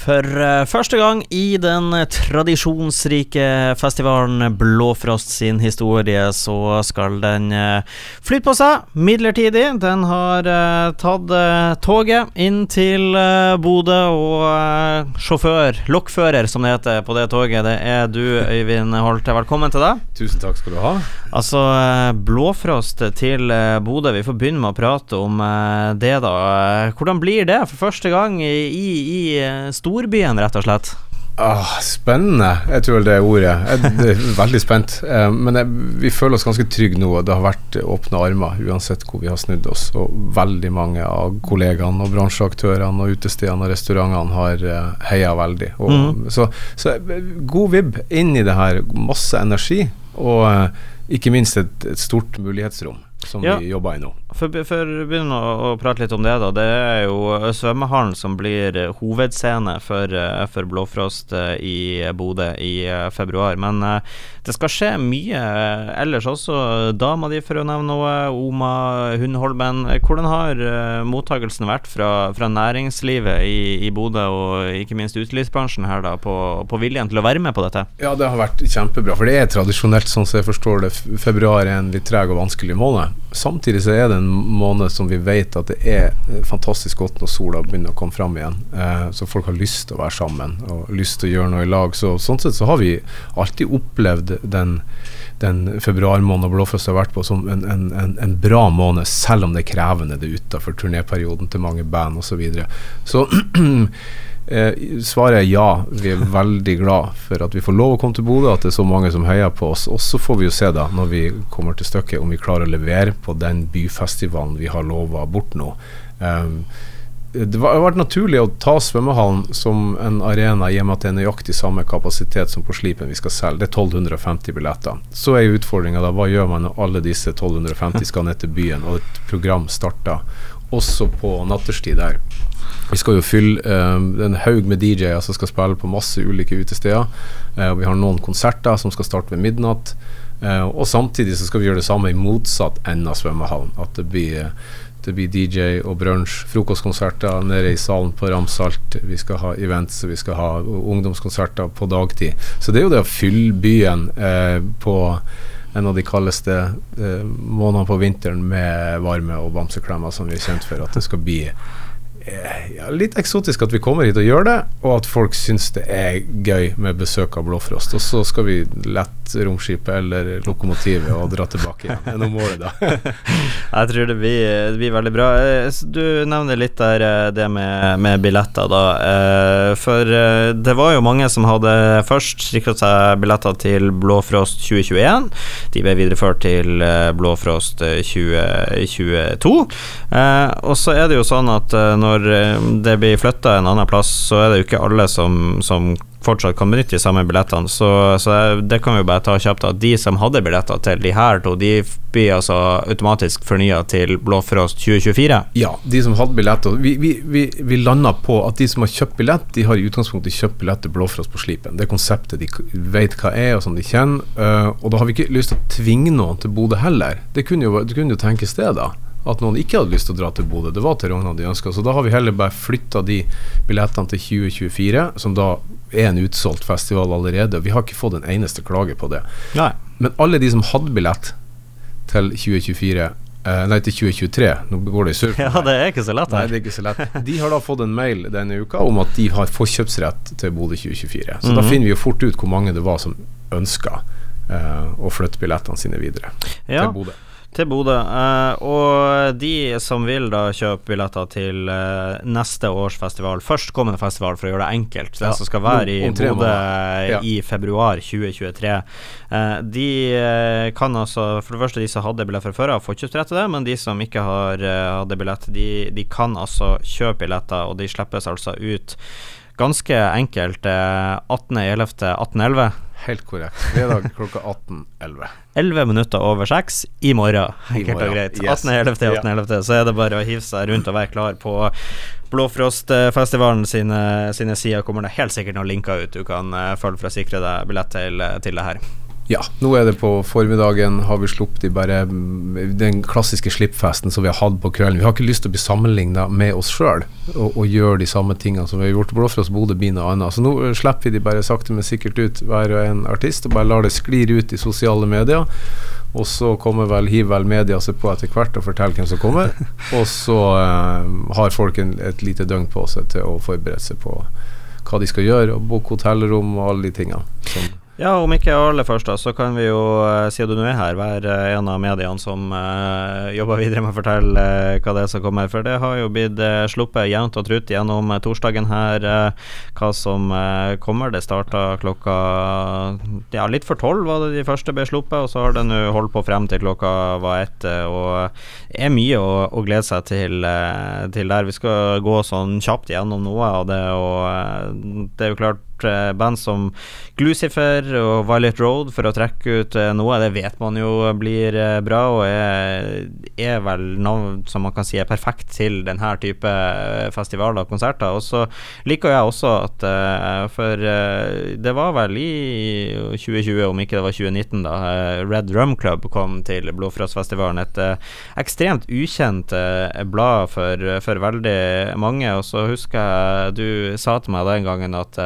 For uh, første gang i den tradisjonsrike festivalen Blåfrost sin historie, så skal den uh, flytte på seg midlertidig. Den har uh, tatt toget inn til Bodø, og sjåfør, lokfører som det heter på det toget, det er du, Øyvind Holte. Velkommen til deg. Tusen takk skal du ha. Altså, Blåfrost til Bodø, vi får begynne med å prate om det, da. Hvordan blir det for første gang i, i, i storbyen, rett og slett? Ah, spennende, jeg tror det er ordet. Jeg er veldig spent. Eh, men jeg, vi føler oss ganske trygge nå. Det har vært åpne armer uansett hvor vi har snudd oss. Og veldig mange av kollegaene og bransjeaktørene og utestedene og restaurantene har uh, heia veldig. Og, mm. så, så, god vib inn i det her. Masse energi. Og uh, ikke minst et, et stort mulighetsrom som ja. vi jobber i nå. For, for å begynne å, prate litt om det, da. Det er jo svømmehallen som blir hovedscene for, eh, for Blåfrost eh, i Bodø i eh, februar. Men det skal skje mye ellers også. Dama di, for å nevne noe. Oma Hundholmen. Hvordan har mottagelsen vært fra, fra næringslivet i, i, Bodø, og ikke minst utelivsbransjen her, da, på, på, viljen til å være med på dette? Ja, det har vært kjempebra. For det er tradisjonelt, sånn som jeg forstår det, februar er en litt treg og vanskelig måned. Samtidig så er det en måned som vi vet at det er fantastisk godt når sola begynner å komme fram igjen. Eh, så folk har lyst til å være sammen og lyst til å gjøre noe i lag. Så sånn sett så har vi alltid opplevd den, den februarmåneden Blåfrost har vært på som en, en, en, en, bra måned, selv om det er krevende det utafor turnéperioden til mange band osv. Så, videre. så Eh, svaret er ja. Vi er veldig glad for at vi får lov å komme til Bodø, at det er så mange som heier på oss. Og så får vi jo se da, når vi kommer til stykket, om vi klarer å levere på den byfestivalen vi har lova bort nå. Um, det har vært naturlig å ta svømmehallen som en arena i og med at det er nøyaktig samme kapasitet som på Slipen vi skal selge. Det er 1250 billetter. Så er utfordringa da hva gjør man når alle disse 1250 skal ned til byen og et program starter også på nattestid der. Vi skal jo fylle uh, en haug med DJ-er som skal spille på masse ulike utesteder. Uh, vi har noen konserter som skal starte ved midnatt. Uh, og samtidig så skal vi gjøre det samme i motsatt ende av svømmehallen. At det blir, det blir DJ og brunsj, frokostkonserter nede i salen på Ramsalt. Vi skal ha events, vi skal ha ungdomskonserter på dagtid. Så det er jo det å fylle byen på en av de kaldeste eh, månedene på vinteren med varme og bamseklemmer som vi er kjent for. At det skal bli Eh, ja, litt eksotisk at vi kommer hit og gjør det, og at folk syns det er gøy med besøk av Blåfrost. Og så skal vi lette romskipet eller lokomotivet og dra tilbake igjen. gjennom året, da. Jeg tror det blir, det blir, veldig bra. Eh, du nevner litt der eh, det med, med, billetter, da. For det var jo mange som hadde først sikra seg billetter til Blåfrost 2021. De ble videreført til Blåfrost 2022. Og så er det jo sånn at når når eh, det blir flytta en annen plass, så er det jo ikke alle som, som fortsatt kan benytte de samme billettene. Så, så, det kan vi jo bare ta kjapt. At de som hadde billetter til de her to, de blir altså automatisk fornya til Blåfrost 2024? Ja, de som hadde billetter. Vi, vi, vi, vi landa på at de som har kjøpt billett, de har i utgangspunktet kjøpt billett til Blåfrost på Slipen. Det er konseptet de vet hva er, og som de kjenner. Uh, og da har vi ikke lyst til å tvinge noen til Bodø heller. Det kunne jo, det kunne jo tenkes det, da at noen ikke hadde lyst til å dra til Bodø. Det var til Rognan de ønska. Så da har vi heller bare flytta de billettene til 2024, som da er en utsolgt festival allerede. Vi har ikke fått en eneste klage på det. Nei. Men alle de som hadde billett til 2024 eh, Nei, til 2023. Nå går det i surr. Ja, det er ikke så lett. Nei, det er ikke så lett. De har da fått en mail denne uka om at de har forkjøpsrett til Bodø 2024. Så mm -hmm. da mhm. finner vi jo fort ut hvor mange det var som ønska eh, å flytte billettene sine videre ja. til Bodø til Bodø. Uh, og de som vil da kjøpe billetter til uh, neste års festival, førstkommende festival, for å gjøre det enkelt, den som skal være i Bodø ja. i februar 2023, uh, de kan altså For det første, de som hadde billett fra før av, får kjøpt til det, men de som ikke har hadde billett, de, de kan altså kjøpe billetter, og de slippes altså ut ganske enkelt 18.11.1811. Helt korrekt. Fredag klokka 18.11. 11 minutter over 6 i morgen, enkelt og greit. Yes. 18.11. 18.11. Så er det bare å hive seg rundt og være klar på Blåfrostfestivalen sine, sine sider. Kommer det helt sikkert noen linker ut du kan uh, følge for å sikre deg billett til, til det her. Ja, nå er det på formiddagen. Har vi sluppet de bare den klassiske slippfesten som vi har hatt på kvelden. Vi har ikke lyst til å bli sammenligna med oss sjøl og, og gjøre de samme tingene som vi har gjort. Blåfrost Bodø blir noe annet. Så nå slipper vi de bare sakte, men sikkert ut, hver og en artist, og bare lar det sklir ut i sosiale medier. Og så kommer vel, hiver vel media seg på etter hvert og forteller hvem som kommer. Og så eh, har folk en, et lite døgn på seg til å forberede seg på hva de skal gjøre, og booke hotellrom og alle de tingene. Som ja, om ikke alle først, da, så kan vi jo, uh, siden du nå er her, være uh, en av mediene som uh, jobber videre med å fortelle hva det er som kommer. For det har jo blitt sluppet jevnt og trutt gjennom torsdagen her hva som kommer. Det starta klokka ja, litt for tolv var det de første ble sluppet, og så har det nå holdt på frem til klokka var ett. Og det er mye å, å glede seg til, til, der. Vi skal gå sånn kjapt gjennom noe av det, og det er jo klart band som Glucifer og Violet Road for å trekke ut eh, noe. Det vet man jo blir eh, bra, og er, er vel navn som man kan si er perfekt til denne type eh, festivaler og konserter. Og så liker jeg også at For det var vel i 2020, om ikke det var 2019, da Red Rum Club kom til Blodfrostfestivalen. Et ekstremt ukjent blad for, for veldig mange. Og så husker jeg du sa til meg den gangen at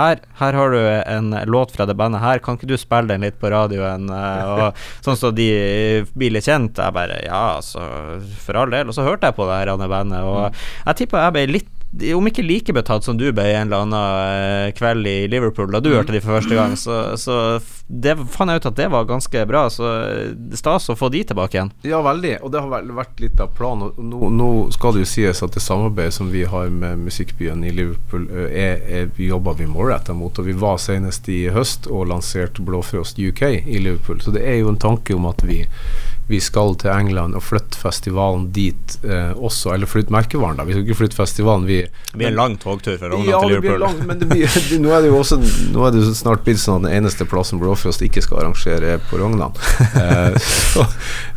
her, her har du en låt fra det bandet her, kan ikke du spille den litt på radioen? Uh, og, sånn så de blir litt kjent. Jeg bare ja, altså, for all del. Og så hørte jeg på det her bandet, og mm. jeg tipper jeg ble litt om ikke like betatt som du ble en eller annen uh, kveld i Liverpool da du mm. hørte de for første gang, så, så det fant jeg ut at det var ganske bra. Så stas å få de tilbake igjen. Ja, veldig. Og det har vært litt av planen. Nå, nå, skal det jo sies at det samarbeidet som vi har med Musikkbyen i Liverpool, er, er vi jobber vi målretta mot. Og vi var senest i høst og lanserte Blåfrost UK i Liverpool. Så det er jo en tanke om at vi vi skal til England og flytte festivalen dit eh, også. Eller flytte merkevaren, da. Vi skal ikke flytte festivalen, vi Det blir en lang togtur fra Rognan ja, til Liverpool. Lang, men blir, nå er det jo også Nå er det jo snart blitt sånn at den eneste plassen Blåfrost ikke skal arrangere, er på Rognan. eh, så,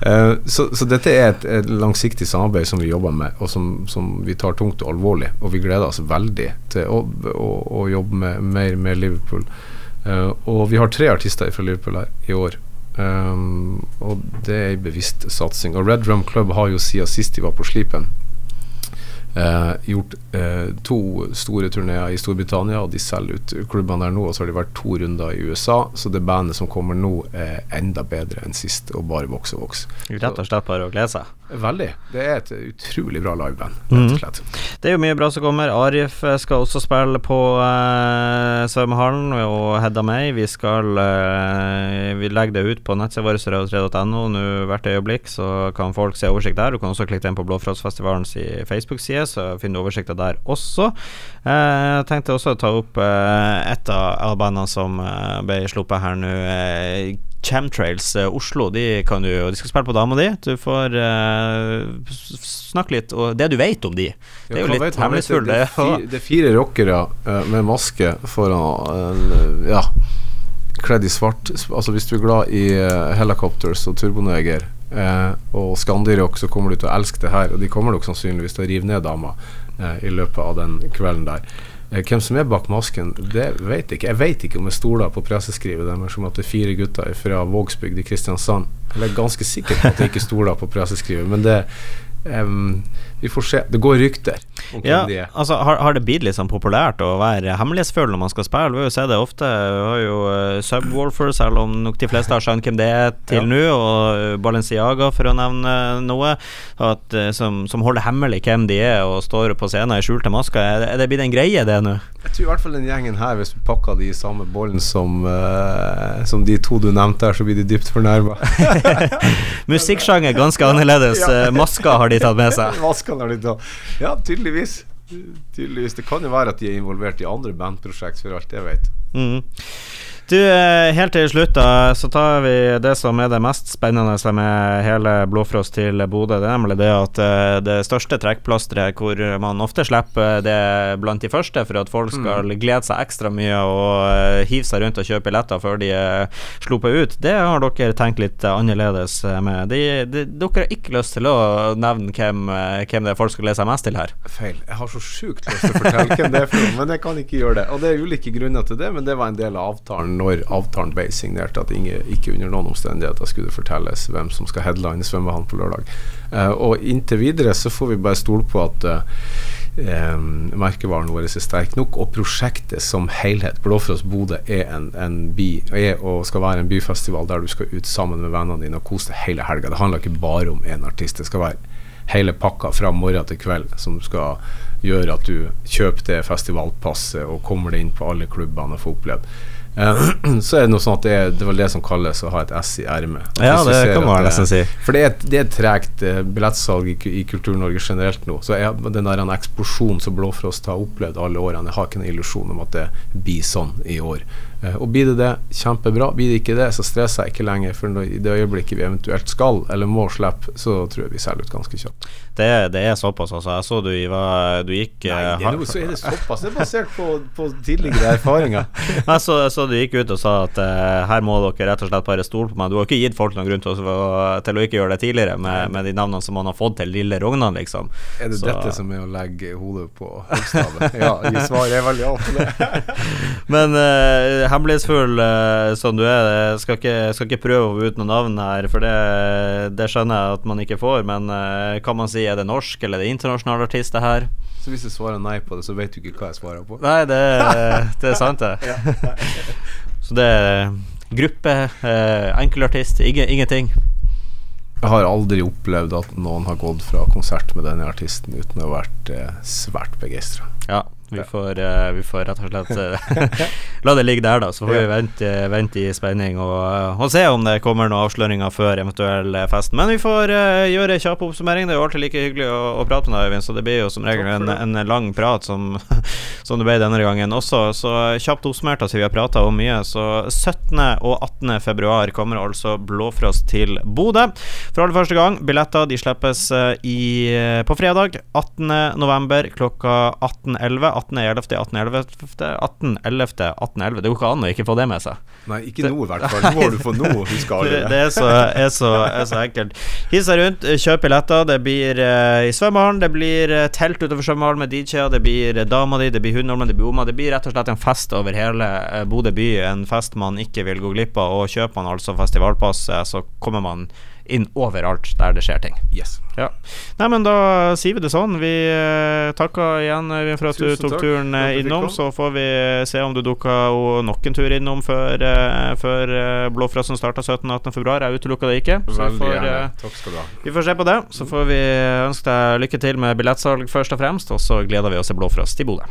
eh, så, så, dette er et, et, langsiktig samarbeid som vi jobber med, og som, som, vi tar tungt og alvorlig. Og vi gleder oss veldig til å, å, å jobbe med, mer med Liverpool. Uh, og vi har tre artister fra Liverpool her i år. Um, og det er en bevisst satsing. Og Red Rum Club har jo siden sist de var på Slipen, uh, gjort uh, to store turneer i Storbritannia, og de selger ut klubbene der nå. Og så har de vært to runder i USA, så det bandet som kommer nå, er enda bedre enn sist, og bare vokser og vokser. Rett og slett bare å glede seg? Veldig. Det er et utrolig bra liveband, rett og mhm. slett. Mm. Det er jo mye bra som kommer. Arif skal også spille på eh, svømmehallen, og Hedda May. Vi skal eh, Vi legger det ut på nettsida vår, rød3.no, nå hvert øyeblikk, så kan folk se oversikt der. Du kan også klikke inn på Blåfrostfestivalens Facebook-side, så finner du oversikta der også. Eh, jeg tenkte også å ta opp et av bandene som ble sluppet her nå. Chamtrails uh, Oslo, de, kan du, de skal spille på dama di. Du får uh, snakke litt og det du vet om de. Det er jo litt hemmelighetsfullt. Det, det, det, er fire rockere uh, med maske foran Ja, kledd i svart. Altså Hvis du er glad i Helicopters og Turboneger og Scandirock, så kommer du til å elske det her. Og de kommer nok sannsynligvis til å rive ned dama i løpet av den kvelden der. Eh, hvem som er bak masken, det vet jeg ikke. Jeg vet ikke om jeg stoler på presseskrivet deres om at det er fire gutter fra Vågsbygd i Kristiansand. Jeg er ganske sikker på at jeg ikke stoler på presseskrivet, men det um, vi får se. Det går rykter om ja, de er. Altså, har, har, det blitt litt sånn populært å være hemmelighetsfull når man skal spille? Vi har jo sett det ofte. Vi har jo uh, Subwoolfer, selv om nok de fleste har skjønt hvem det er til ja. nå, og Balenciaga, for å nevne noe, at, uh, som, som, holder hemmelig hvem de er og står på scenen i skjulte masker. Er, er det blitt en greie, det nå? Jeg tror i hvert fall den gjengen her, hvis vi pakker de i samme bollen som, uh, som de to du nevnte her, så blir de dypt fornærma. Musikksjanger ganske annerledes. ja. Masker har de tatt med seg. Litt Ja, tydeligvis. tydeligvis. Det kan jo være at de er involvert i andre bandprosjekt, for alt jeg vet. Mm. Du, eh, helt til slutt da, så tar vi det som er det mest spennende med hele Blåfrost til Bodø. Det er nemlig det at eh, det største trekkplasteret hvor man ofte slipper det blant de første for at folk skal mm. glede seg ekstra mye og eh, hive seg rundt og kjøpe billetter før de slipper ut, det har dere tenkt litt annerledes med. De, de, dere har ikke lyst til å nevne hvem, hvem det er folk skal glede seg mest til her? Feil. Jeg har så sjukt lyst til å fortelle hvem det er for noe, men jeg kan ikke gjøre det. Og det er ulike grunner til det, men det var en del av avtalen når avtalen ble signert, at ingen, ikke under noen omstendigheter skulle fortelles hvem som skal headline svømmehallen på lørdag. Uh, og inntil videre så får vi bare stole på at uh, merkevaren vår er sterk nok, og prosjektet som helhet, Blåfrost Bodø, er, en, en by, er og skal være en byfestival der du skal ut sammen med vennene dine og kose deg hele helga. Det handler ikke bare om én artist. Det skal være hele pakka fra morgen til kveld som skal gjøre at du kjøper det festivalpasset og kommer deg inn på alle klubbene og får opplevd. Uh, så er det noe sånn at det er, det var det som kalles å ha et S i ermet. Ja, det kan man nesten si. For det er, det er et tregt uh, billettsalg i, i Kultur-Norge generelt nå. Så jeg, den der eksplosjonen som Blåfrost har opplevd alle årene, jeg har ikke noen illusjon om at det blir sånn i år. Uh, og blir det det, kjempebra. Blir det ikke det, så stresser jeg ikke lenger. For i det øyeblikket vi eventuelt skal eller må slippe, så tror jeg vi selger ut ganske kjapt. Det, det, er såpass, altså. Jeg så du, var, du gikk Nei, det er, noe, så er det såpass. Det er basert på, på tidligere erfaringer. jeg så, så, du gikk ut og sa at uh, her må dere rett og slett bare stole på meg. Du har ikke gitt folk noen grunn til å, til å ikke gjøre det tidligere med, med, de navnene som man har fått til Lille Rognan, liksom. Er det så, dette som er å legge hodet på høgstavet? ja, svaret er veldig ja på det. Men uh, hemmelighetsfull uh, som du er, skal ikke, skal ikke prøve å ut noen navn her, for det, det, skjønner jeg at man ikke får. Men kan man si er det norsk eller er det internasjonal artist, det her? Så hvis jeg svarer nei på det, så vet du ikke hva jeg svarer på? Nei, det, det er sant, det. så det er gruppe, uh, enkelartist, ingen, ingenting. Jeg har aldri opplevd at noen har gått fra konsert med denne artisten uten å ha vært eh, svært begeistra. Ja, vi får, uh, vi får, rett og slett uh, la det ligge der, da. Så får vi vente, vente i spenning og, uh, og, se om det kommer noen avsløringer før eventuell fest. Men vi får gjøre kjapp oppsummering. Det er jo alltid like hyggelig å, å prate med deg, Øyvind, så det blir jo som regel en, en lang prat som, som, det ble denne gangen også. Så kjapt oppsummert, altså vi har prata om mye. Så 17. og 18. februar kommer altså Blåfrost til Bodø for aller første gang. Billetter de slippes i, på fredag 18. november klokka 18.11. 18.11., 18.11., 18.11. Det går ikke an å ikke få det med seg. Nei, ikke nå i hvert fall. Nå må du få noe husk alle det. Det er så, er så, er så enkelt. Hiv seg rundt, kjøp billetter. Det blir uh, i svømmehallen, det blir uh, telt utover svømmehallen med DJ-er, det blir uh, dama di, det blir hundeholmen, det blir oma. Det blir rett og slett en fest over hele uh, Bodø by. En fest man ikke vil gå glipp av. Og kjøper man altså festivalpass, så kommer man inn overalt der det skjer ting. Yes. Ja. Nei, men da sier vi det sånn. Vi uh, takker igjen for at Tusen du tok takk. turen uh, innom. Så får vi se om du dukker nok en tur innom før, før Blåfrosten starter 17.-18.2. Jeg utelukker det ikke. Så får, takk skal du ha. Vi får se på det. Så får vi ønske deg lykke til med billettsalg først og fremst, og så gleder vi oss til Blåfrost i Bodø.